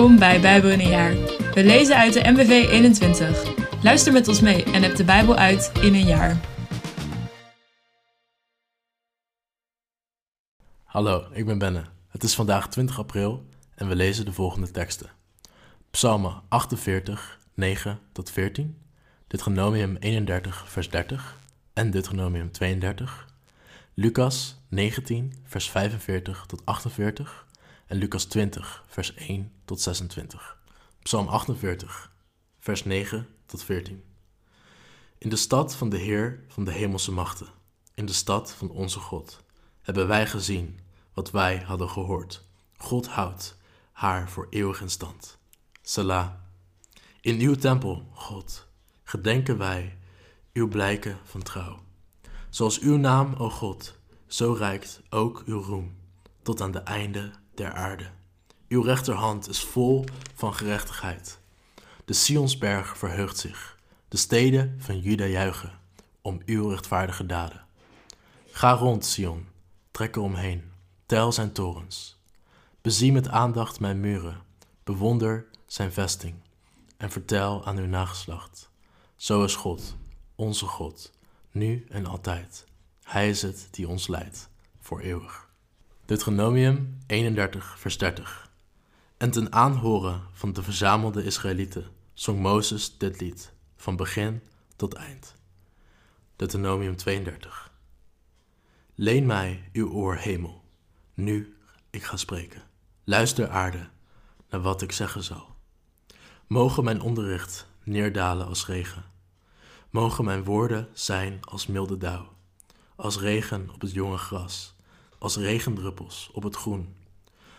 Welkom bij Bijbel in een jaar. We lezen uit de MBV 21. Luister met ons mee en heb de Bijbel uit in een jaar. Hallo, ik ben Benne. Het is vandaag 20 april en we lezen de volgende teksten. Psalmen 48, 9 tot 14, Deuteronomium 31, vers 30 en Deuteronomium 32, Lucas 19, vers 45 tot 48 en Lucas 20, vers 1 tot 26. Psalm 48, vers 9 tot 14. In de stad van de Heer van de hemelse machten, in de stad van onze God, hebben wij gezien wat wij hadden gehoord. God houdt haar voor eeuwig in stand. Salah. In uw tempel, God, gedenken wij uw blijken van trouw. Zoals uw naam, o God, zo reikt ook uw roem tot aan de einde aarde. Uw rechterhand is vol van gerechtigheid. De Sionsberg verheugt zich. De steden van Juda juichen om uw rechtvaardige daden. Ga rond, Sion, trek er omheen, tel zijn torens. Bezie met aandacht mijn muren, bewonder zijn vesting en vertel aan uw nageslacht. Zo is God, onze God, nu en altijd. Hij is het die ons leidt, voor eeuwig. Deuteronomium 31, vers 30. En ten aanhoren van de verzamelde Israëlieten zong Mozes dit lied, van begin tot eind. Deuteronomium 32. Leen mij uw oor, hemel, nu ik ga spreken. Luister, aarde, naar wat ik zeggen zal. Mogen mijn onderricht neerdalen als regen. Mogen mijn woorden zijn als milde dauw, als regen op het jonge gras als regendruppels op het groen.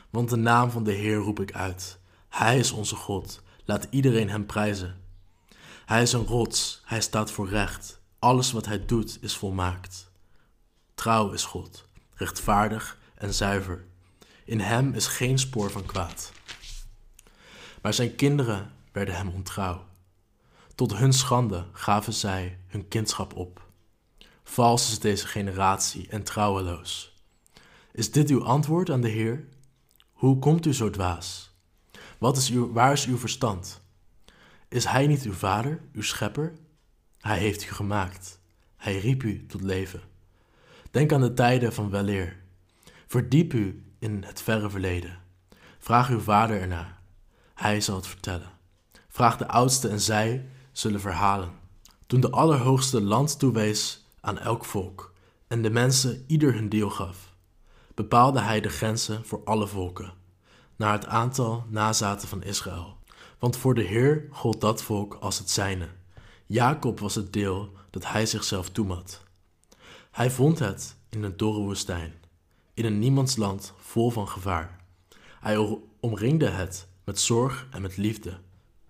Want de naam van de Heer roep ik uit. Hij is onze God, laat iedereen hem prijzen. Hij is een rots, hij staat voor recht. Alles wat hij doet is volmaakt. Trouw is God, rechtvaardig en zuiver. In hem is geen spoor van kwaad. Maar zijn kinderen werden hem ontrouw. Tot hun schande gaven zij hun kindschap op. Vals is deze generatie en trouweloos. Is dit uw antwoord aan de Heer? Hoe komt u zo dwaas? Wat is uw, waar is uw verstand? Is Hij niet uw vader, uw schepper? Hij heeft u gemaakt. Hij riep u tot leven. Denk aan de tijden van weleer. Verdiep u in het verre verleden. Vraag uw vader ernaar. Hij zal het vertellen. Vraag de oudste en zij zullen verhalen. Toen de Allerhoogste land toewees aan elk volk en de mensen ieder hun deel gaf bepaalde hij de grenzen voor alle volken, naar het aantal nazaten van Israël. Want voor de Heer gold dat volk als het zijne. Jacob was het deel dat hij zichzelf toemat. Hij vond het in een dorre woestijn, in een niemandsland vol van gevaar. Hij omringde het met zorg en met liefde,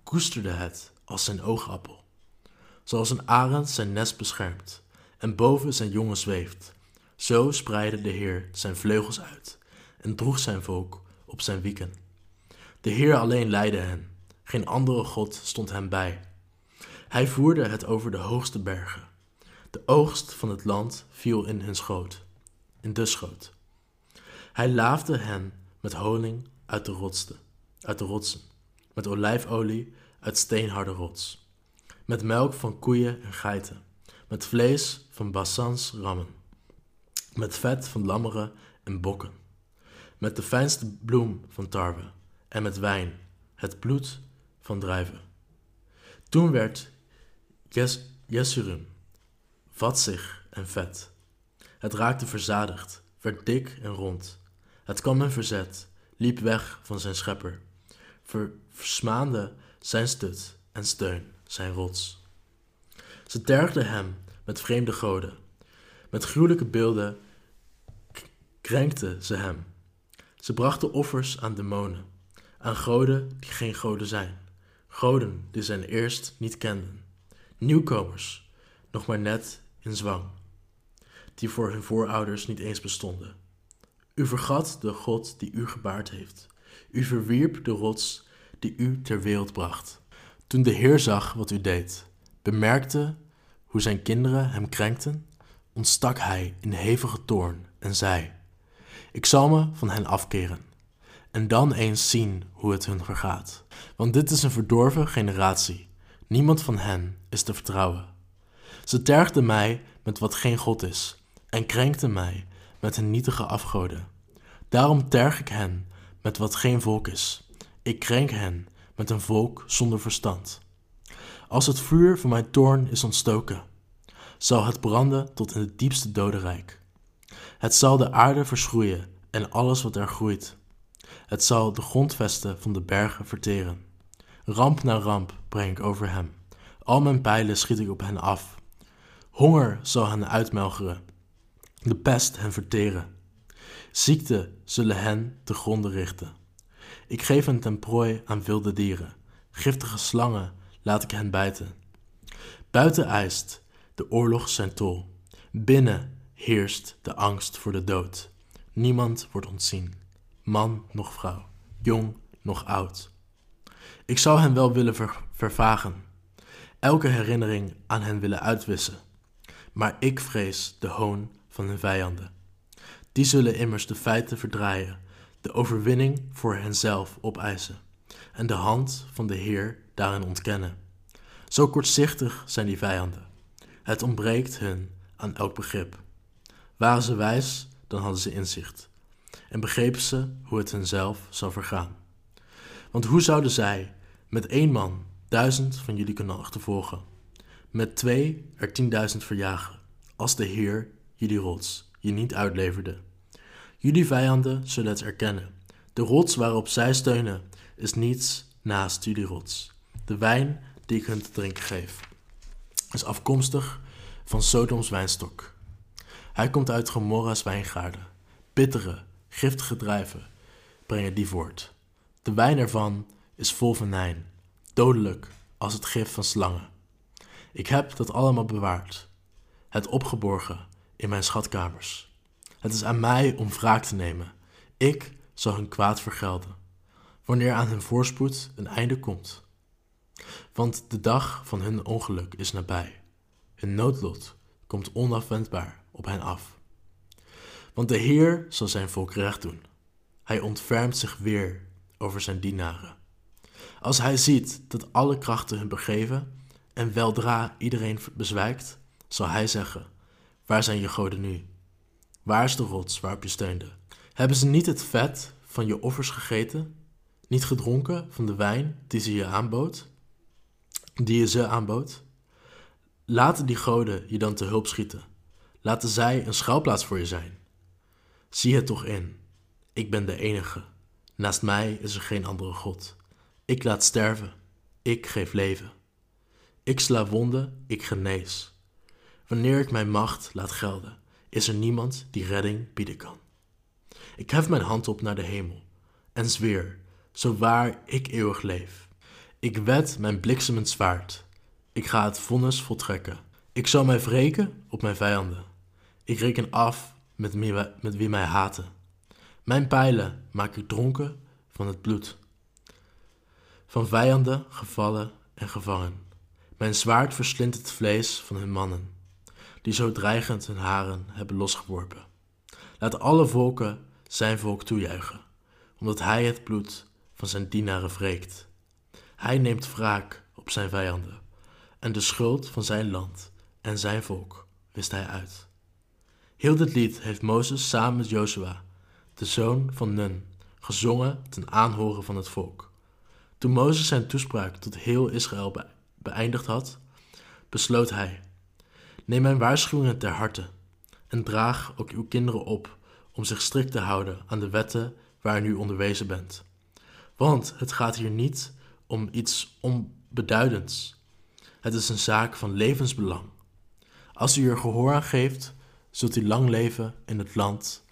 koesterde het als zijn oogappel. Zoals een arend zijn nest beschermt en boven zijn jongen zweeft, zo spreidde de Heer zijn vleugels uit en droeg zijn volk op zijn wieken. De Heer alleen leidde hen, geen andere God stond hem bij. Hij voerde het over de hoogste bergen. De oogst van het land viel in hun schoot, in de schoot. Hij laafde hen met honing uit de, rotste, uit de rotsen, met olijfolie uit steenharde rots, met melk van koeien en geiten, met vlees van Bassans rammen met vet van lammeren en bokken, met de fijnste bloem van tarwe en met wijn, het bloed van druiven. Toen werd Jes Jesurum vatzig en vet. Het raakte verzadigd, werd dik en rond. Het kwam in verzet, liep weg van zijn schepper, versmaande zijn stut en steun, zijn rots. Ze tergden hem met vreemde goden, met gruwelijke beelden krenkten ze hem. Ze brachten offers aan demonen, aan goden die geen goden zijn, goden die zijn eerst niet kenden, nieuwkomers, nog maar net in zwang, die voor hun voorouders niet eens bestonden. U vergat de God die u gebaard heeft. U verwierp de rots die u ter wereld bracht. Toen de Heer zag wat u deed, bemerkte hoe zijn kinderen hem krenkten ontstak hij in hevige toorn en zei: Ik zal me van hen afkeren en dan eens zien hoe het hun vergaat. Want dit is een verdorven generatie. Niemand van hen is te vertrouwen. Ze tergden mij met wat geen God is en krenkten mij met hun nietige afgoden. Daarom terg ik hen met wat geen volk is. Ik krenk hen met een volk zonder verstand. Als het vuur van mijn toorn is ontstoken, zal het branden tot in het diepste dodenrijk. Het zal de aarde verschroeien en alles wat er groeit. Het zal de grondvesten van de bergen verteren. Ramp na ramp breng ik over hem. Al mijn pijlen schiet ik op hen af. Honger zal hen uitmelgeren, de pest hen verteren. Ziekte zullen hen te gronde richten. Ik geef hen ten prooi aan wilde dieren. Giftige slangen laat ik hen bijten. Buiten eist de oorlog zijn tol. Binnen heerst de angst voor de dood. Niemand wordt ontzien, man noch vrouw, jong noch oud. Ik zou hen wel willen vervagen, elke herinnering aan hen willen uitwissen. Maar ik vrees de hoon van hun vijanden. Die zullen immers de feiten verdraaien, de overwinning voor henzelf opeisen en de hand van de Heer daarin ontkennen. Zo kortzichtig zijn die vijanden. Het ontbreekt hun aan elk begrip. Waren ze wijs, dan hadden ze inzicht en begrepen ze hoe het hunzelf zou vergaan. Want hoe zouden zij met één man duizend van jullie kunnen achtervolgen, met twee er tienduizend verjagen, als de Heer jullie rots je niet uitleverde? Jullie vijanden zullen het erkennen. De rots waarop zij steunen is niets naast jullie rots. De wijn die ik hun te drinken geef is afkomstig van Sodoms wijnstok. Hij komt uit Gomorra's wijngaarden. Bittere, giftige druiven brengen die voort. De wijn ervan is vol venijn, dodelijk als het gif van slangen. Ik heb dat allemaal bewaard, het opgeborgen in mijn schatkamers. Het is aan mij om wraak te nemen. Ik zal hun kwaad vergelden, wanneer aan hun voorspoed een einde komt. Want de dag van hun ongeluk is nabij. Hun noodlot komt onafwendbaar op hen af. Want de Heer zal zijn volk recht doen. Hij ontfermt zich weer over zijn dienaren. Als hij ziet dat alle krachten hun begeven en weldra iedereen bezwijkt, zal hij zeggen: Waar zijn je goden nu? Waar is de rots waarop je steunde? Hebben ze niet het vet van je offers gegeten? Niet gedronken van de wijn die ze je aanbood? Die je ze aanbood? Laten die goden je dan te hulp schieten. Laten zij een schuilplaats voor je zijn. Zie het toch in. Ik ben de enige. Naast mij is er geen andere God. Ik laat sterven. Ik geef leven. Ik sla wonden, ik genees. Wanneer ik mijn macht laat gelden, is er niemand die redding bieden kan. Ik hef mijn hand op naar de hemel en zweer, zo waar ik eeuwig leef. Ik wed mijn bliksemend zwaard. Ik ga het vonnis voltrekken. Ik zal mij wreken op mijn vijanden. Ik reken af met, met wie mij haten. Mijn pijlen maak ik dronken van het bloed. Van vijanden gevallen en gevangen. Mijn zwaard verslindt het vlees van hun mannen, die zo dreigend hun haren hebben losgeworpen. Laat alle volken zijn volk toejuichen, omdat hij het bloed van zijn dienaren wreekt. Hij neemt wraak op zijn vijanden, en de schuld van zijn land en zijn volk wist hij uit. Heel dit lied heeft Mozes samen met Jozua, de zoon van Nun, gezongen ten aanhoren van het volk. Toen Mozes zijn toespraak tot heel Israël beëindigd had, besloot hij: Neem mijn waarschuwingen ter harte en draag ook uw kinderen op om zich strikt te houden aan de wetten waar u onderwezen bent. Want het gaat hier niet om iets onbeduidends. Het is een zaak van levensbelang. Als u er gehoor aan geeft, zult u lang leven in het land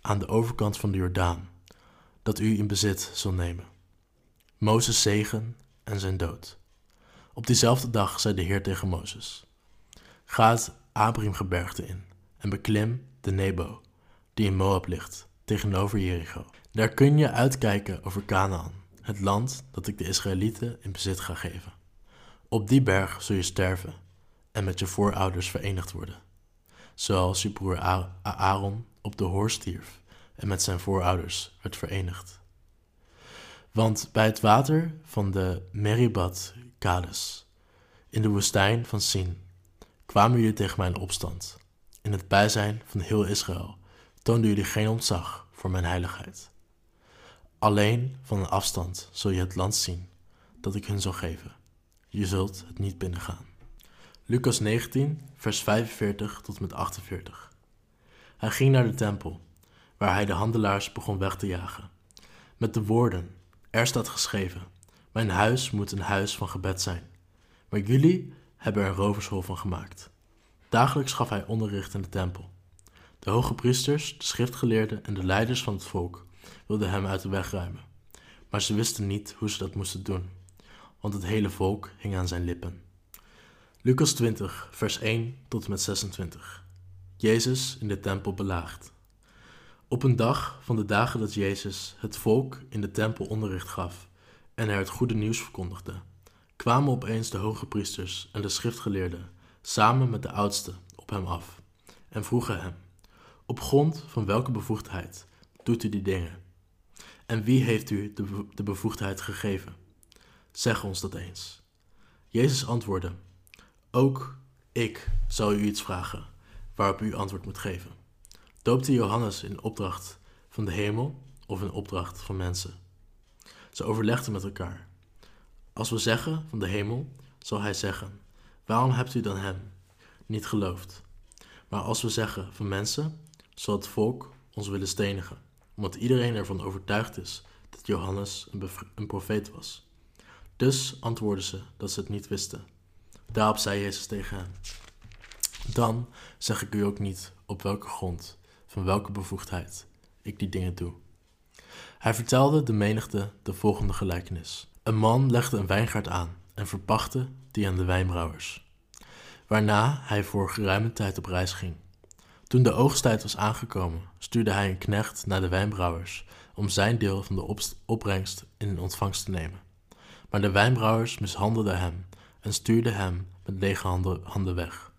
aan de overkant van de Jordaan, dat u in bezit zal nemen. Mozes zegen en zijn dood. Op diezelfde dag zei de Heer tegen Mozes: Ga het Abrimgebergte in en beklim de Nebo, die in Moab ligt, tegenover Jericho. Daar kun je uitkijken over Canaan, het land dat ik de Israëlieten in bezit ga geven. Op die berg zul je sterven en met je voorouders verenigd worden zoals je broer Aaron op de hoor stierf en met zijn voorouders werd verenigd. Want bij het water van de Meribad Kades, in de woestijn van Sin, kwamen jullie tegen mijn opstand. In het bijzijn van heel Israël toonden jullie geen ontzag voor mijn heiligheid. Alleen van een afstand zul je het land zien dat ik hun zal geven. Je zult het niet binnengaan. Lucas 19, vers 45 tot met 48. Hij ging naar de tempel, waar hij de handelaars begon weg te jagen. Met de woorden: Er staat geschreven: Mijn huis moet een huis van gebed zijn. Maar jullie hebben er een rovershol van gemaakt. Dagelijks gaf hij onderricht in de tempel. De hoge priesters, de schriftgeleerden en de leiders van het volk wilden hem uit de weg ruimen. Maar ze wisten niet hoe ze dat moesten doen, want het hele volk hing aan zijn lippen. Lucas 20, vers 1 tot en met 26. Jezus in de tempel belaagd. Op een dag van de dagen dat Jezus het volk in de tempel onderricht gaf en er het goede nieuws verkondigde, kwamen opeens de hoge priesters en de schriftgeleerden samen met de oudsten op hem af en vroegen hem: Op grond van welke bevoegdheid doet u die dingen? En wie heeft u de, de bevoegdheid gegeven? Zeg ons dat eens. Jezus antwoordde: Ook ik zal u iets vragen, waarop u antwoord moet geven. Doopte Johannes in opdracht van de hemel of in opdracht van mensen? Ze overlegden met elkaar. Als we zeggen van de hemel, zal hij zeggen: Waarom hebt u dan hem niet geloofd? Maar als we zeggen van mensen, zal het volk ons willen stenigen, omdat iedereen ervan overtuigd is dat Johannes een, een profeet was. Dus antwoordden ze dat ze het niet wisten. Daarop zei Jezus tegen hen: Dan zeg ik u ook niet op welke grond, van welke bevoegdheid ik die dingen doe. Hij vertelde de menigte de volgende gelijkenis. Een man legde een wijngaard aan en verpachtte die aan de wijnbrouwers, waarna hij voor geruime tijd op reis ging. Toen de oogsttijd was aangekomen, stuurde hij een knecht naar de wijnbrouwers om zijn deel van de opbrengst in ontvangst te nemen. Maar de wijnbrouwers mishandelden hem en stuurden hem met lege handen weg.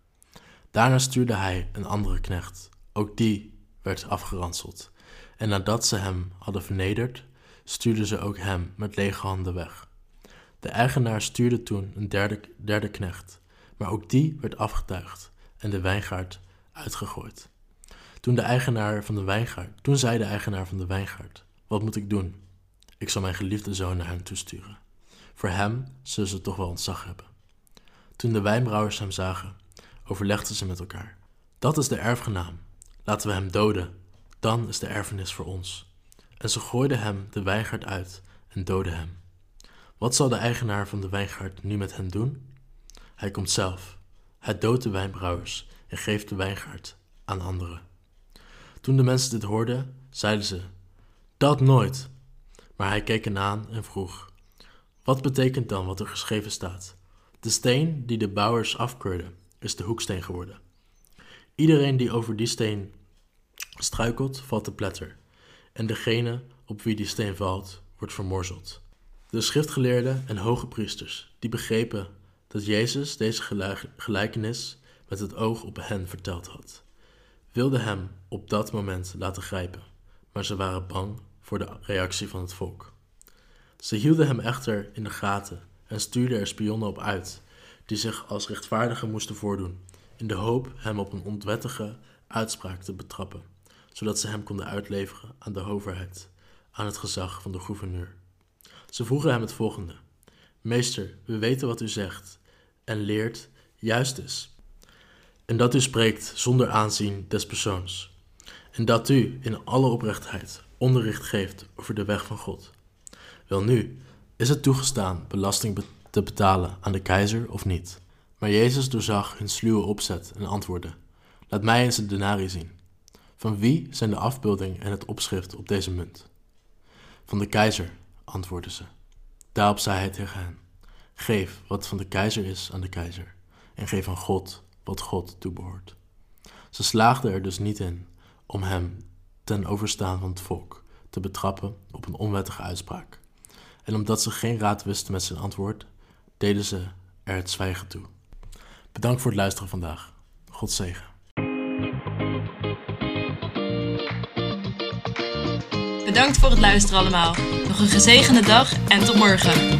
Daarna stuurde hij een andere knecht. Ook die werd afgeranseld. En nadat ze hem hadden vernederd, stuurden ze ook hem met lege handen weg. De eigenaar stuurde toen een derde, derde knecht, maar ook die werd afgetuigd en de wijngaard uitgegooid. Toen, de eigenaar van de wijngaard, toen zei de eigenaar van de wijngaard: Wat moet ik doen? Ik zal mijn geliefde zoon naar hem toesturen. Voor hem zullen ze toch wel ontzag hebben. Toen de wijnbrouwers hem zagen, overlegden ze met elkaar: Dat is de erfgenaam. Laten we hem doden. Dan is de erfenis voor ons. En ze gooiden hem de wijngaard uit en doodden hem. Wat zal de eigenaar van de wijngaard nu met hen doen? Hij komt zelf. Hij doodt de wijnbrouwers en geeft de wijngaard aan anderen. Toen de mensen dit hoorden, zeiden ze: Dat nooit. Maar hij keek hen aan en vroeg: Wat betekent dan wat er geschreven staat? De steen die de bouwers afkeurden, is de hoeksteen geworden. Iedereen die over die steen struikelt, valt te pletter. En degene op wie die steen valt, wordt vermorzeld. De schriftgeleerden en hoge priesters, die begrepen dat Jezus deze gelijkenis met het oog op hen verteld had, wilden hem op dat moment laten grijpen, maar ze waren bang voor de reactie van het volk. Ze hielden hem echter in de gaten en stuurden er spionnen op uit, die zich als rechtvaardigen moesten voordoen, in de hoop hem op een onwettige uitspraak te betrappen, zodat ze hem konden uitleveren aan de overheid, aan het gezag van de gouverneur. Ze vroegen hem het volgende: Meester, we weten wat u zegt en leert juist is. En dat u spreekt zonder aanzien des persoons. En dat u in alle oprechtheid onderricht geeft over de weg van God. Welnu, is het toegestaan belasting te betalen aan de keizer of niet? Maar Jezus doorzag hun sluwe opzet en antwoordde: Laat mij eens de denarii zien. Van wie zijn de afbeelding en het opschrift op deze munt? Van de keizer, antwoordden ze. Daarop zei hij tegen hen: Geef wat van de keizer is aan de keizer, en geef aan God wat God toebehoort. Ze slaagden er dus niet in om hem ten overstaan van het volk te betrappen op een onwettige uitspraak. En omdat ze geen raad wisten met zijn antwoord, deden ze er het zwijgen toe. Bedankt voor het luisteren vandaag. God zegen. Bedankt voor het luisteren allemaal. Nog een gezegende dag en tot morgen.